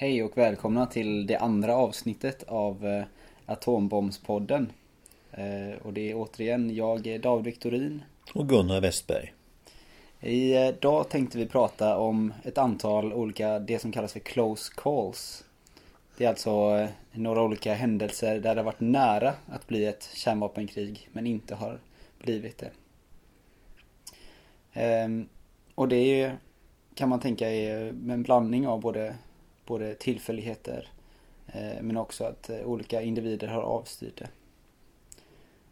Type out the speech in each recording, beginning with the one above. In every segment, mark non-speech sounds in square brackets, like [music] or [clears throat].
Hej och välkomna till det andra avsnittet av eh, Atombombspodden. Eh, och det är återigen jag, David Viktorin. Och Gunnar Westberg. Idag tänkte vi prata om ett antal olika, det som kallas för close calls. Det är alltså eh, några olika händelser där det har varit nära att bli ett kärnvapenkrig men inte har blivit det. Ehm, och det är, kan man tänka är en blandning av både både tillfälligheter eh, men också att eh, olika individer har avstyrt det.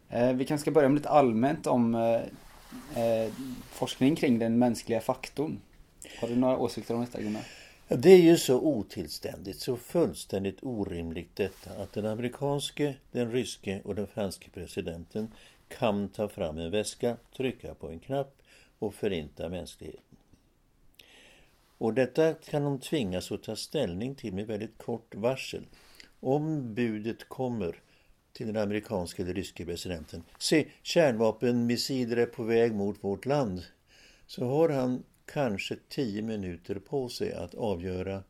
Eh, vi kanske ska börja med lite allmänt om eh, eh, forskning kring den mänskliga faktorn. Har du några åsikter om detta Gunnar? Det är ju så otillständigt, så fullständigt orimligt detta att den amerikanske, den ryske och den franske presidenten kan ta fram en väska, trycka på en knapp och förinta mänskligheten. Och detta kan de tvingas att ta ställning till med väldigt kort varsel. Om budet kommer till den amerikanske eller ryske presidenten. Se, kärnvapenmissiler är på väg mot vårt land. Så har han kanske tio minuter på sig att avgöra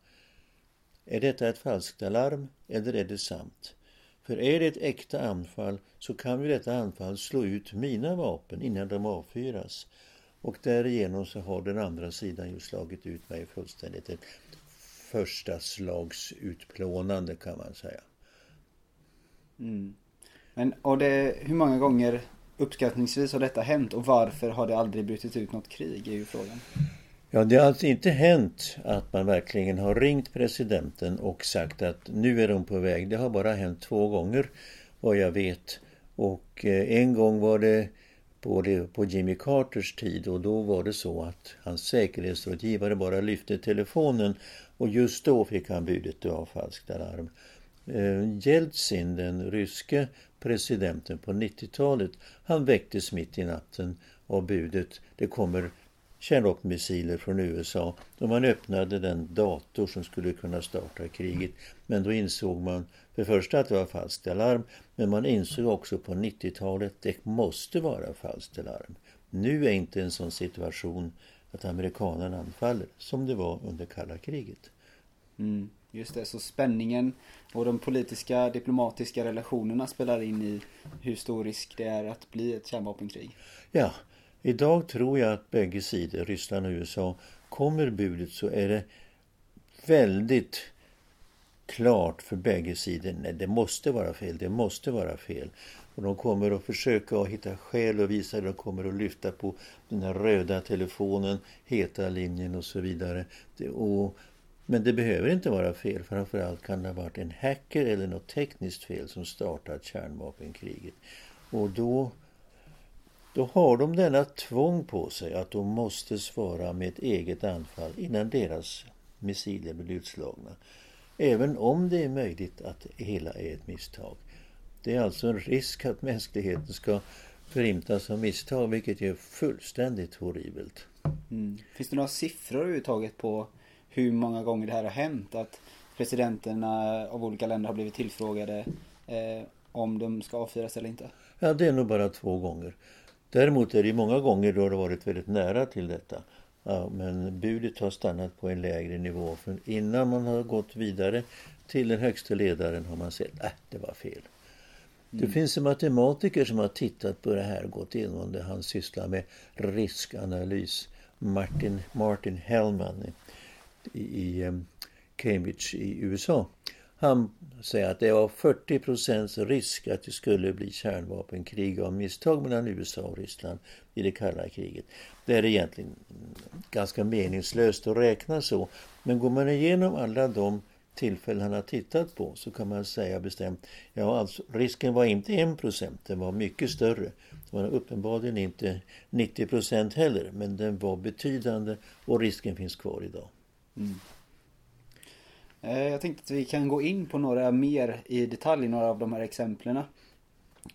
är detta ett falskt alarm eller är det sant? För är det ett äkta anfall så kan ju detta anfall slå ut mina vapen innan de avfyras. Och därigenom så har den andra sidan ju slagit ut mig fullständigt. Ett första slags utplånande kan man säga. Mm. Men och det, hur många gånger uppskattningsvis har detta hänt och varför har det aldrig brutit ut något krig är ju frågan. Ja, det har alltså inte hänt att man verkligen har ringt presidenten och sagt att nu är de på väg. Det har bara hänt två gånger vad jag vet. Och eh, en gång var det på, det, på Jimmy Carters tid och då var det så att hans säkerhetsrådgivare bara lyfte telefonen och just då fick han budet av falskt alarm. Eh, Jeltsin, den ryske presidenten på 90-talet, han väcktes mitt i natten av budet det kommer kärnvapenmissiler från USA. Då man öppnade den dator som skulle kunna starta kriget. Men då insåg man för det första att det var falskt alarm. Men man insåg också på 90-talet att det måste vara falskt alarm. Nu är inte en sån situation att amerikanerna anfaller som det var under kalla kriget. Mm, just det, så spänningen och de politiska diplomatiska relationerna spelar in i hur stor risk det är att bli ett kärnvapenkrig. Ja, Idag tror jag att bägge sidor, Ryssland och USA, kommer budet så är det väldigt klart för bägge sidor. Nej, det måste vara fel, det måste vara fel. Och de kommer att försöka att hitta skäl och visa. De kommer att lyfta på den här röda telefonen, heta linjen och så vidare. Det, och, men det behöver inte vara fel. Framförallt kan det ha varit en hacker eller något tekniskt fel som startat kärnvapenkriget. Och då då har de denna tvång på sig att de måste svara med ett eget anfall innan deras missiler blir utslagna. Även om det är möjligt att hela är ett misstag. Det är alltså en risk att mänskligheten ska förintas av misstag, vilket är fullständigt horribelt. Mm. Finns det några siffror överhuvudtaget på hur många gånger det här har hänt? Att presidenterna av olika länder har blivit tillfrågade eh, om de ska avfyras eller inte? Ja, det är nog bara två gånger. Däremot är det många gånger då det varit väldigt nära till detta. Ja, men budet har stannat på en lägre nivå. För innan man har gått vidare till den högsta ledaren har man sett att äh, det var fel. Mm. Det finns en matematiker som har tittat på det här och gått igenom det. Han sysslar med riskanalys. Martin, Martin Hellman i, i um, Cambridge i USA. Han säger att det var 40 procents risk att det skulle bli kärnvapenkrig av misstag mellan USA och Ryssland i det kalla kriget. Det är egentligen ganska meningslöst att räkna så. Men går man igenom alla de tillfällen han har tittat på så kan man säga bestämt, ja alltså risken var inte 1 procent, den var mycket större. Det var uppenbarligen inte 90 procent heller, men den var betydande och risken finns kvar idag. Mm. Eh, jag tänkte att vi kan gå in på några mer i detalj, några av de här exemplen.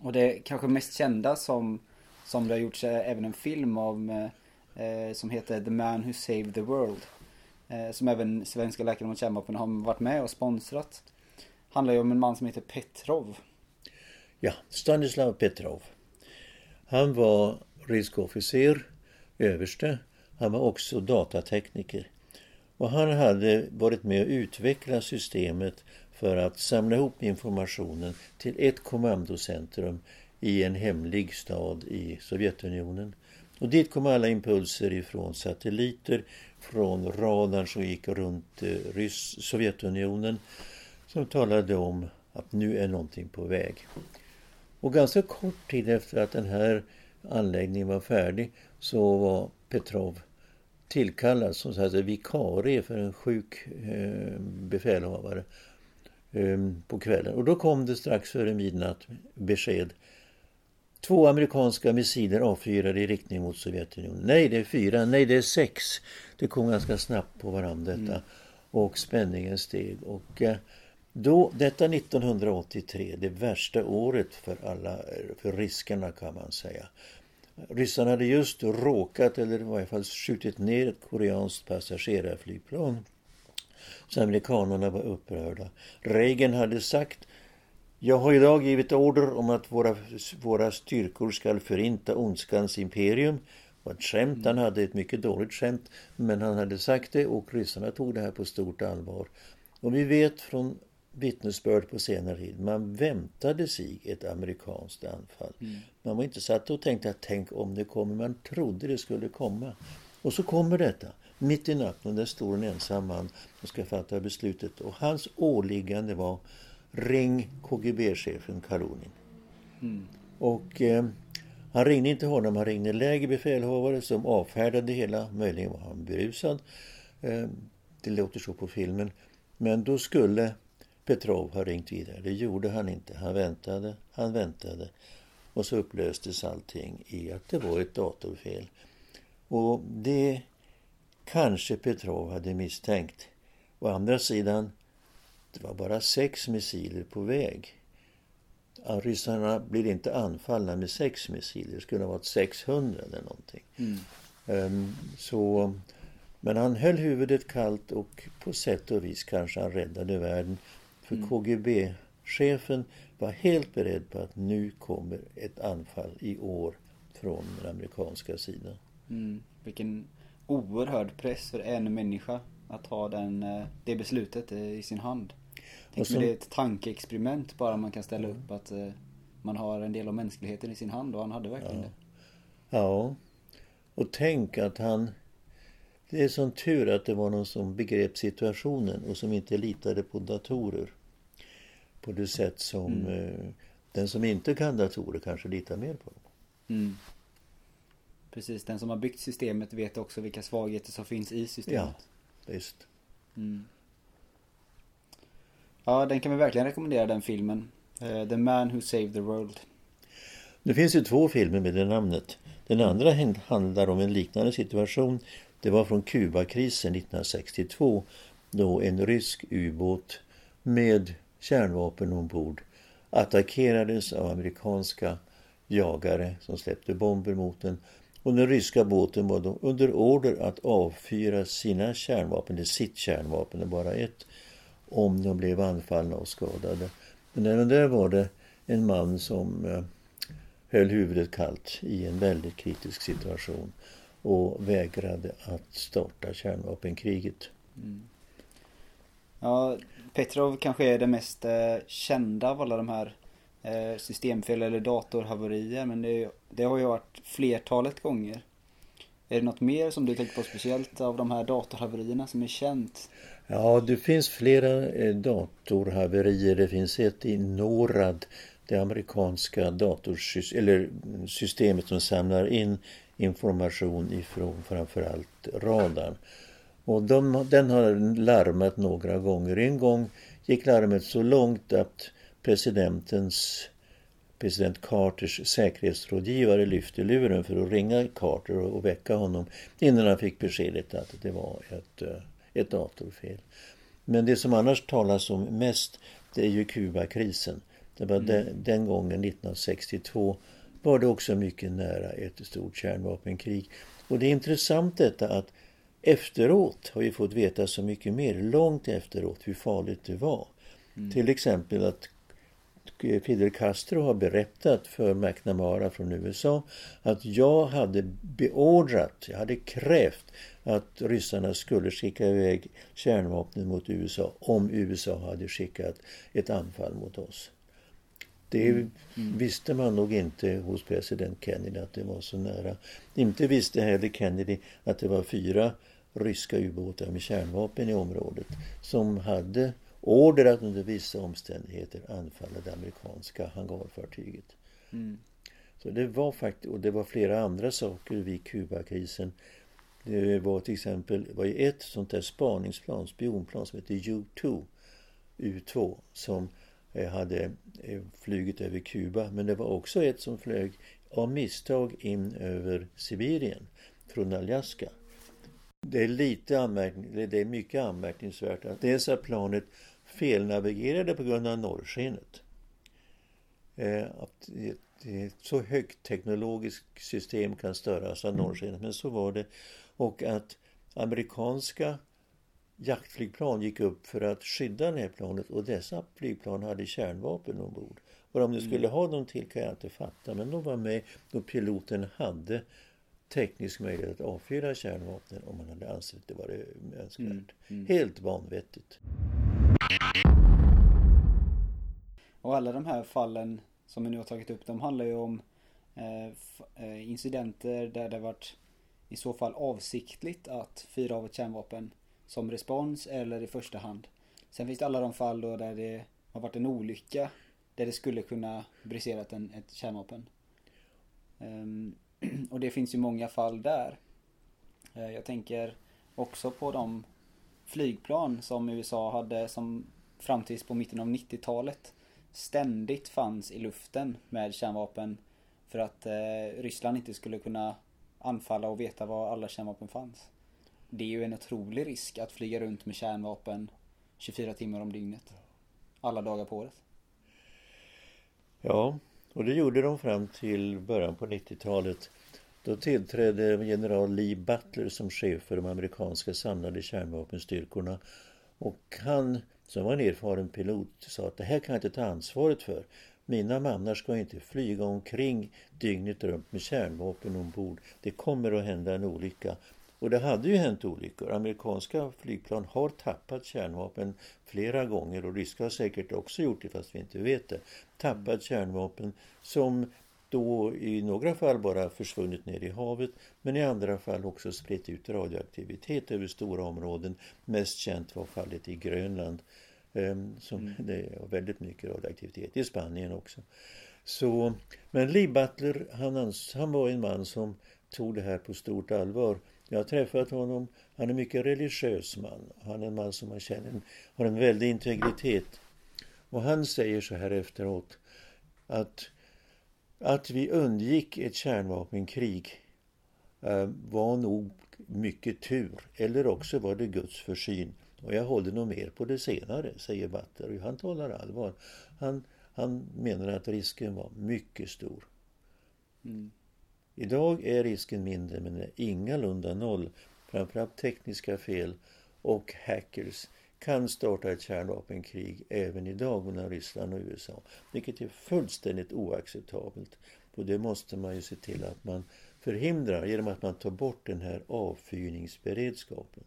Och det kanske mest kända som, som det har gjorts eh, även en film om eh, som heter The Man Who Saved the World. Eh, som även Svenska Läkare mot Kärnvapen har varit med och sponsrat. Handlar ju om en man som heter Petrov. Ja, Stanislav Petrov. Han var riskofficer, överste. Han var också datatekniker. Och han hade varit med och utvecklat systemet för att samla ihop informationen till ett kommandocentrum i en hemlig stad i Sovjetunionen. Och dit kom alla impulser ifrån satelliter, från radarn som gick runt eh, Ryss Sovjetunionen som talade om att nu är någonting på väg. Och ganska kort tid efter att den här anläggningen var färdig så var Petrov tillkallad som så vikarie för en sjuk eh, befälhavare eh, på kvällen. Och då kom det strax före midnatt besked. Två amerikanska missiler avfyrade i riktning mot Sovjetunionen. Nej, det är fyra. Nej, det är sex. Det kom ganska snabbt på varandra detta. Mm. Och spänningen steg. Och eh, då, detta 1983, det värsta året för alla, för riskerna kan man säga. Ryssarna hade just råkat, eller i varje fall skjutit ner ett koreanskt passagerarflygplan. Så amerikanerna var upprörda. Reagan hade sagt jag har idag givit order om att våra, våra styrkor ska förinta ondskans imperium. Det var ett skämt, han hade ett mycket dåligt skämt. Men han hade sagt det och ryssarna tog det här på stort allvar. Och vi vet från vittnesbörd på senare tid. Man väntade sig ett amerikanskt anfall. Mm. Man var inte satt och tänkte att tänk om det kommer. Man trodde det skulle komma. Och så kommer detta. Mitt i natten, där står en ensam man och ska fatta beslutet. Och hans åliggande var ring KGB-chefen Kalunin. Mm. Och eh, han ringde inte honom, han ringde lägre befälhavare som avfärdade hela. Möjligen var han berusad. Eh, det låter så på filmen. Men då skulle Petrov ha ringt vidare. Det gjorde han inte. Han väntade, han väntade. Och så upplöstes allting i att det var ett datorfel. Och det kanske Petrov hade misstänkt. Å andra sidan, det var bara sex missiler på väg. Ryssarna blir inte anfallna med sex missiler. Det skulle ha varit 600 eller någonting. Mm. Um, så, men han höll huvudet kallt och på sätt och vis kanske han räddade världen. För mm. KGB-chefen var helt beredd på att nu kommer ett anfall i år från den amerikanska sidan. Mm. Vilken oerhörd press för en människa att ha den, eh, det beslutet i sin hand. Tänk som, det är ett tankeexperiment bara man kan ställa upp att eh, man har en del av mänskligheten i sin hand och han hade verkligen ja. det. Ja. Och tänk att han det är sån tur att det var någon som begrep situationen och som inte litade på datorer. På det sätt som mm. eh, den som inte kan datorer kanske litar mer på dem. Mm. Precis, den som har byggt systemet vet också vilka svagheter som finns i systemet. Ja, visst. Mm. Ja, den kan vi verkligen rekommendera den filmen. Uh, the Man Who Saved the World. Det finns ju två filmer med det namnet. Den andra handlar om en liknande situation det var från Kubakrisen 1962 då en rysk ubåt med kärnvapen ombord attackerades av amerikanska jagare som släppte bomber mot den. Och den ryska båten var då under order att avfyra sina kärnvapen, eller sitt kärnvapen, det bara ett, om de blev anfallna och skadade. Men även där var det en man som eh, höll huvudet kallt i en väldigt kritisk situation och vägrade att starta kärnvapenkriget. Mm. Ja, Petrov kanske är det mest eh, kända av alla de här eh, systemfel eller datorhaverier men det, det, har ju varit flertalet gånger. Är det något mer som du tänker på speciellt av de här datorhaverierna som är känt? Ja, det finns flera eh, datorhaverier. Det finns ett i NORAD, det amerikanska datorsystemet eller mm, systemet som samlar in information ifrån framförallt radarn. Och de, den har larmat några gånger. En gång gick larmet så långt att presidentens president Carters säkerhetsrådgivare lyfte luren för att ringa Carter och väcka honom innan han fick beskedet att det var ett, eh, ett datorfel. Men det som annars talas om mest det är ju Kubakrisen. Det var mm. den, den gången 1962 var det också mycket nära ett stort kärnvapenkrig. Och det är intressant detta att efteråt har vi fått veta så mycket mer, långt efteråt, hur farligt det var. Mm. Till exempel att Fidel Castro har berättat för McNamara från USA att jag hade beordrat, jag hade krävt att ryssarna skulle skicka iväg kärnvapnen mot USA om USA hade skickat ett anfall mot oss. Det mm. Mm. visste man nog inte hos president Kennedy att det var så nära. Inte visste heller Kennedy att det var fyra ryska ubåtar med kärnvapen i området som hade order att under vissa omständigheter anfalla det amerikanska hangarfartyget. Mm. Så det var faktiskt, och det var flera andra saker vid Kubakrisen. Det var till exempel var ju ett sånt där spaningsplan, spionplan som heter U2, U2 som eh, hade eh, flugit över Kuba. Men det var också ett som flög av misstag in över Sibirien från Alaska. Det är lite anmärkning, det är mycket anmärkningsvärt att dessa planet felnavigerade på grund av norrskenet. Eh, att ett så högt teknologiskt system kan störas av norrskenet, men så var det. Och att amerikanska jaktflygplan gick upp för att skydda det här planet och dessa flygplan hade kärnvapen ombord. Vad de skulle mm. ha dem till kan jag inte fatta, men de var med och piloten hade teknisk möjlighet att avfyra kärnvapnen om man hade ansett det vara önskvärt. Mm. Mm. Helt vanvettigt. Och alla de här fallen som vi nu har tagit upp, de handlar ju om eh, eh, incidenter där det varit i så fall avsiktligt att fyra av ett kärnvapen som respons eller i första hand. Sen finns det alla de fall då där det har varit en olycka där det skulle kunna briserat en, ett kärnvapen. Um, [clears throat] och det finns ju många fall där. Eh, jag tänker också på de flygplan som USA hade som fram tills på mitten av 90-talet ständigt fanns i luften med kärnvapen för att eh, Ryssland inte skulle kunna anfalla och veta var alla kärnvapen fanns. Det är ju en otrolig risk att flyga runt med kärnvapen 24 timmar om dygnet. Alla dagar på året. Ja, och det gjorde de fram till början på 90-talet. Då tillträdde general Lee Butler som chef för de amerikanska samlade kärnvapenstyrkorna. Och han, som var en erfaren pilot, sa att det här kan jag inte ta ansvaret för. Mina mannar ska inte flyga omkring dygnet runt med kärnvapen ombord. Det kommer att hända en olycka. Och det hade ju hänt olyckor. Amerikanska flygplan har tappat kärnvapen flera gånger och ryska har säkert också gjort det fast vi inte vet det. Tappat kärnvapen som då i några fall bara försvunnit ner i havet men i andra fall också spritt ut radioaktivitet över stora områden. Mest känt var fallet i Grönland. Um, som mm. Det är väldigt mycket radioaktivitet. I Spanien också. Så, men Lee Butler, han, han var en man som tog det här på stort allvar. Jag har träffat honom. Han är en mycket religiös man. Han är en man som man känner har en väldig integritet. Och han säger så här efteråt att att vi undgick ett kärnvapenkrig eh, var nog mycket tur. Eller också var det Guds försyn. Och jag håller nog mer på det senare, säger Butler. Han talar allvar. Han, han menar att risken var mycket stor. Mm. Idag är risken mindre men är ingalunda noll. Framförallt tekniska fel och hackers kan starta ett kärnvapenkrig även idag mellan Ryssland och USA. Vilket är fullständigt oacceptabelt. Och det måste man ju se till att man förhindrar genom att man tar bort den här avfyrningsberedskapen.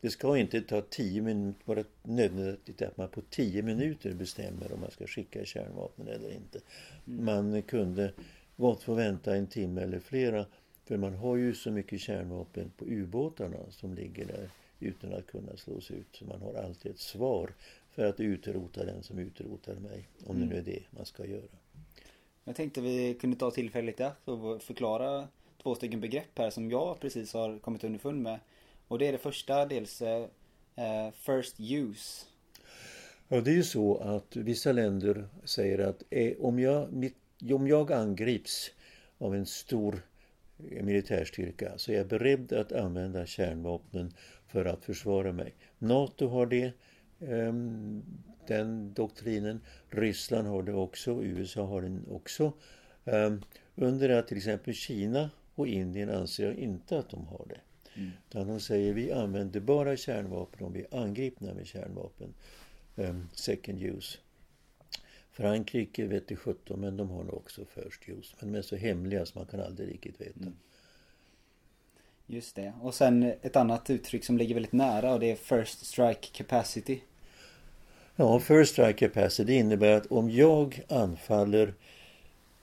Det ska inte ta tio minuter, vara nödvändigt att man på tio minuter bestämmer om man ska skicka kärnvapen eller inte. Mm. Man kunde gott få vänta en timme eller flera för man har ju så mycket kärnvapen på ubåtarna som ligger där utan att kunna slås ut. Så man har alltid ett svar för att utrota den som utrotar mig. Om mm. det nu är det man ska göra. Jag tänkte vi kunde ta tillfället i akt och förklara två stycken begrepp här som jag precis har kommit underfund med. Och det är det första dels eh, eh First Use. Ja det är ju så att vissa länder säger att eh, om, jag, mitt, om jag angrips av en stor militärstyrka så är jag beredd att använda kärnvapnen för att försvara mig. NATO har det, ehm, den doktrinen. Ryssland har det också, USA har den också. Ehm, under att till exempel Kina och Indien anser jag inte att de har det. Mm. Utan de säger vi använder bara kärnvapen om vi är angripna med kärnvapen. Um, second use. Frankrike vet i 17 men de har nog också first use. Men de är så hemliga så man kan aldrig riktigt veta. Mm. Just det. Och sen ett annat uttryck som ligger väldigt nära och det är First Strike Capacity. Ja, First Strike Capacity innebär att om jag anfaller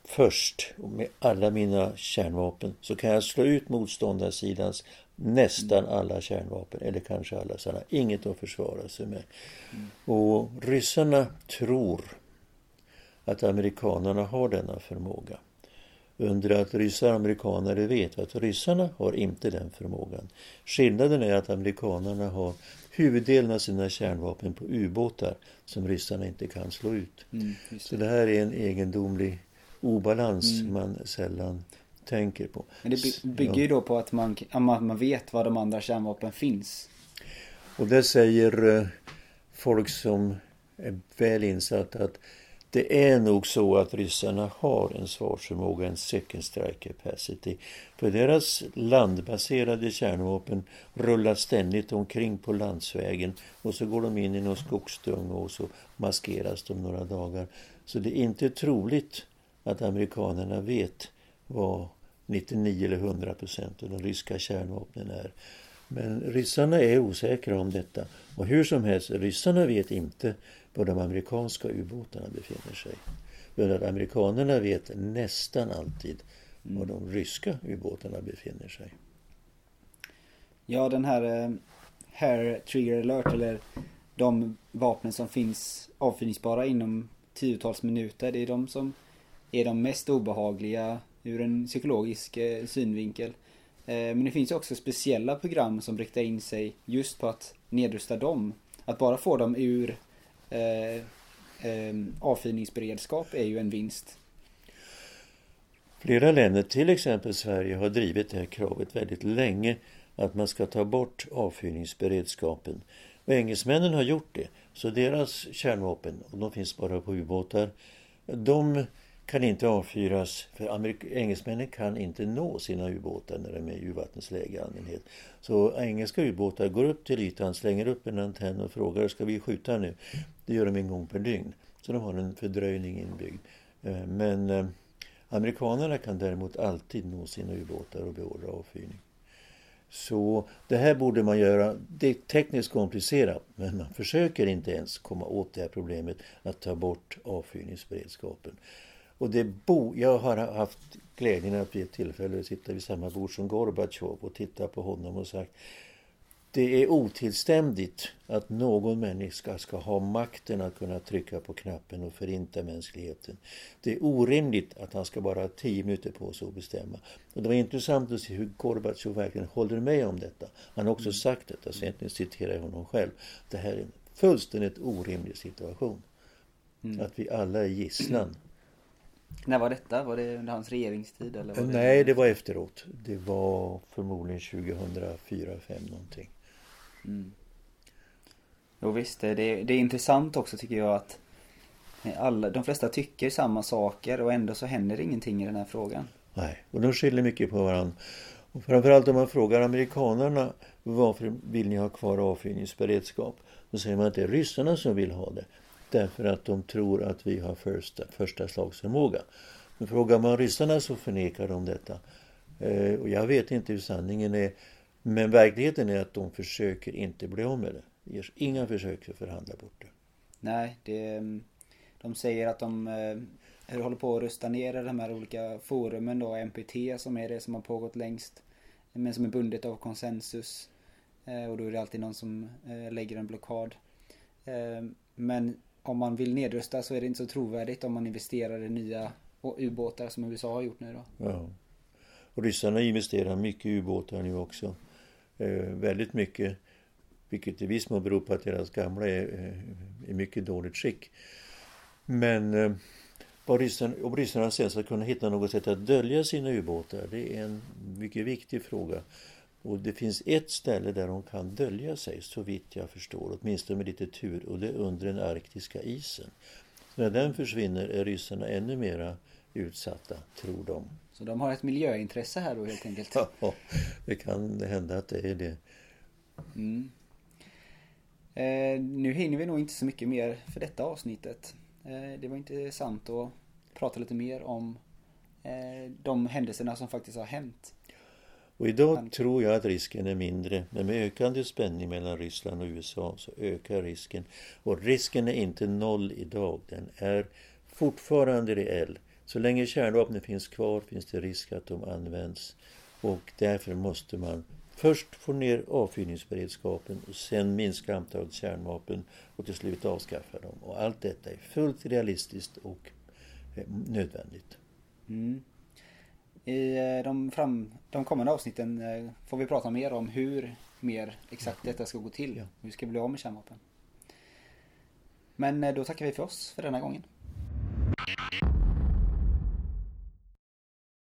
först med alla mina kärnvapen så kan jag slå ut motståndarsidans nästan mm. alla kärnvapen eller kanske alla sådana. Inget att försvara sig med. Mm. Och ryssarna tror att amerikanerna har denna förmåga. Under att ryssar och amerikaner vet att ryssarna har inte den förmågan. Skillnaden är att amerikanerna har huvuddelen av sina kärnvapen på ubåtar som ryssarna inte kan slå ut. Mm, det. Så det här är en egendomlig obalans mm. man sällan tänker på. Men det bygger ju då på att man, man vet var de andra kärnvapen finns. Och det säger eh, folk som är väl insatta att det är nog så att ryssarna har en svarsförmåga, en second strike capacity. För deras landbaserade kärnvapen rullar ständigt omkring på landsvägen och så går de in i någon skogsdung och så maskeras de några dagar. Så det är inte troligt att amerikanerna vet vad 99 eller 100 procent av de ryska kärnvapnen är. Men ryssarna är osäkra om detta. Och hur som helst, ryssarna vet inte var de amerikanska ubåtarna befinner sig. För amerikanerna vet nästan alltid var de ryska ubåtarna befinner sig. Ja, den här eh, Hair Trigger Alert eller de vapnen som finns avfyrningsbara inom tiotals minuter. Det är de som är de mest obehagliga ur en psykologisk eh, synvinkel. Eh, men det finns ju också speciella program som riktar in sig just på att nedrusta dem. Att bara få dem ur eh, eh, avfyrningsberedskap är ju en vinst. Flera länder, till exempel Sverige, har drivit det här kravet väldigt länge att man ska ta bort avfyrningsberedskapen. Och engelsmännen har gjort det. Så deras kärnvapen, och de finns bara på ubåtar, de kan inte avfyras för Amerik engelsmännen kan inte nå sina ubåtar när de är i urvattensläge i allmänhet. Så engelska ubåtar går upp till ytan, slänger upp en antenn och frågar ska vi skjuta nu? Det gör de en gång per dygn. Så de har en fördröjning inbyggd. Eh, men eh, amerikanerna kan däremot alltid nå sina ubåtar och beordra avfyrning. Så det här borde man göra. Det är tekniskt komplicerat men man försöker inte ens komma åt det här problemet att ta bort avfyrningsberedskapen. Och det bo, jag har haft glädjen att vid ett tillfälle sitta vid samma bord som Gorbatjov och titta på honom och sagt det är otillständigt att någon människa ska ha makten att kunna trycka på knappen och förinta mänskligheten. Det är orimligt att han ska bara ha tio minuter på sig att bestämma. Och det var intressant att se hur Gorbatjov verkligen håller med om detta. Han har också sagt detta, så egentligen citerar jag honom själv. Det här är en fullständigt orimlig situation. Mm. Att vi alla är gisslan när var detta? Var det under hans regeringstid? Eller var det... Nej, det var efteråt. Det var förmodligen 2004 2005 någonting. Mm. Jo visst, det, det är intressant också tycker jag att alla, de flesta tycker samma saker och ändå så händer ingenting i den här frågan. Nej, och de skiljer mycket på varandra. Och framförallt om man frågar amerikanerna varför vill ni ha kvar avfyrningsberedskap? Då säger man att det är ryssarna som vill ha det. Därför att de tror att vi har första, första slagsförmåga. Men frågar man ryssarna så förnekar de detta. Eh, och jag vet inte hur sanningen är. Men verkligheten är att de försöker inte bli av med det. Det görs inga försök att förhandla bort det. Nej, det, de säger att de eh, håller på att rusta ner de här olika forumen då. MPT som är det som har pågått längst. Men som är bundet av konsensus. Eh, och då är det alltid någon som eh, lägger en blockad. Men om man vill nedrusta så är det inte så trovärdigt om man investerar i nya ubåtar som USA har gjort nu då. Ja. Och ryssarna investerar mycket i ubåtar nu också. Eh, väldigt mycket. Vilket i viss mån beror på att deras gamla är eh, i mycket dåligt skick. Men eh, vad ryssarna, om ryssarna sen ska kunna hitta något sätt att dölja sina ubåtar, det är en mycket viktig fråga. Och det finns ett ställe där de kan dölja sig, så vitt jag förstår, åtminstone med lite tur, och det är under den arktiska isen. Så när den försvinner är ryssarna ännu mera utsatta, tror de. Så de har ett miljöintresse här då helt enkelt? [laughs] Ja, det kan hända att det är det. Mm. Eh, nu hinner vi nog inte så mycket mer för detta avsnittet. Eh, det var intressant att prata lite mer om eh, de händelserna som faktiskt har hänt. Och idag tror jag att risken är mindre. Men med ökande spänning mellan Ryssland och USA så ökar risken. Och risken är inte noll idag. Den är fortfarande reell. Så länge kärnvapnen finns kvar finns det risk att de används. Och därför måste man först få ner avfyrningsberedskapen och sen minska antalet kärnvapen och till slut avskaffa dem. Och allt detta är fullt realistiskt och eh, nödvändigt. Mm. I eh, de, fram, de kommande avsnitten eh, får vi prata mer om hur mer exakt detta ska gå till. Ja. Hur vi ska bli av med kärnvapen. Men då tackar vi för oss för denna gången.